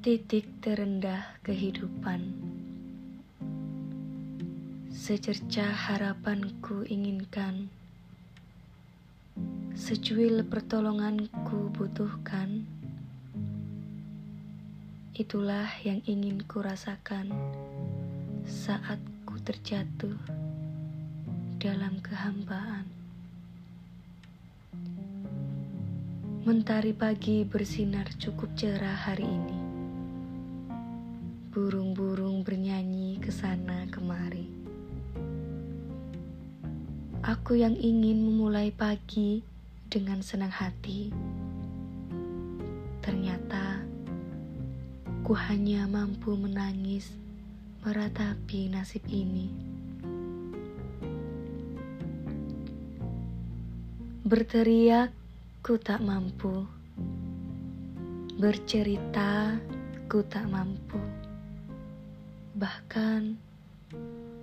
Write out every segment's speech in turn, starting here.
Titik terendah kehidupan. Secercah harapanku inginkan. Secuil pertolonganku butuhkan. Itulah yang ingin ku rasakan Saat ku terjatuh dalam kehambaan. Mentari pagi bersinar cukup cerah hari ini Burung-burung bernyanyi ke sana kemari. Aku yang ingin memulai pagi dengan senang hati. Ternyata ku hanya mampu menangis meratapi nasib ini. Berteriak ku tak mampu. Bercerita ku tak mampu. Bahkan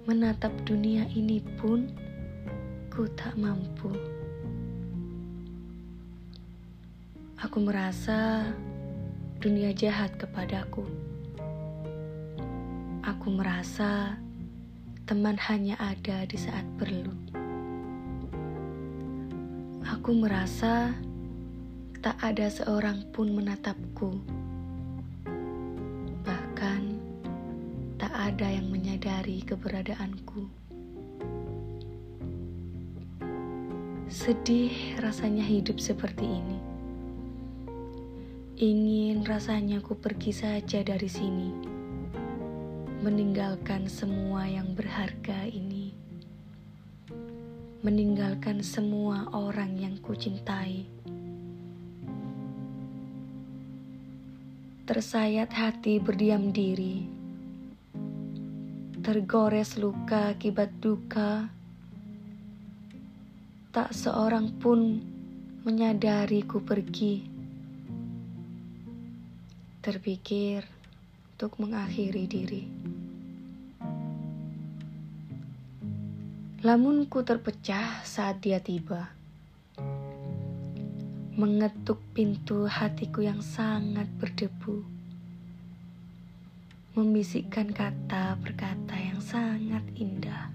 menatap dunia ini pun ku tak mampu. Aku merasa dunia jahat kepadaku. Aku merasa teman hanya ada di saat perlu. Aku merasa tak ada seorang pun menatapku ada yang menyadari keberadaanku. Sedih rasanya hidup seperti ini. Ingin rasanya ku pergi saja dari sini, meninggalkan semua yang berharga ini, meninggalkan semua orang yang ku cintai. Tersayat hati berdiam diri tergores luka akibat duka. Tak seorang pun menyadari ku pergi. Terpikir untuk mengakhiri diri. Lamunku terpecah saat dia tiba. Mengetuk pintu hatiku yang sangat berdebu membisikkan kata perkata yang sangat indah,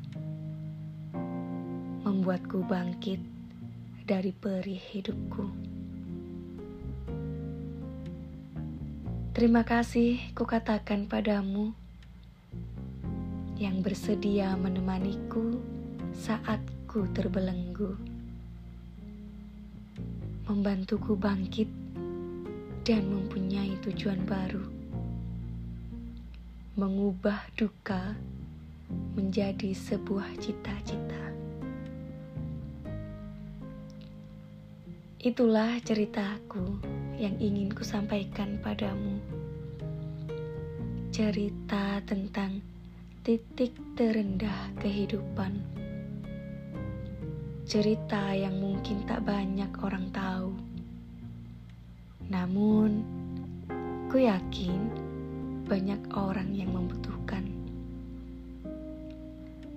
membuatku bangkit dari perih hidupku. Terima kasih kukatakan padamu yang bersedia menemaniku saat ku terbelenggu, membantuku bangkit dan mempunyai tujuan baru mengubah duka menjadi sebuah cita-cita. Itulah ceritaku yang ingin ku sampaikan padamu. Cerita tentang titik terendah kehidupan. Cerita yang mungkin tak banyak orang tahu. Namun, ku yakin banyak orang yang membutuhkan.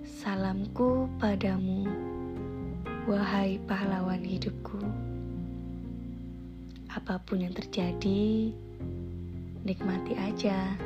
Salamku padamu, wahai pahlawan hidupku. Apa pun yang terjadi, nikmati aja.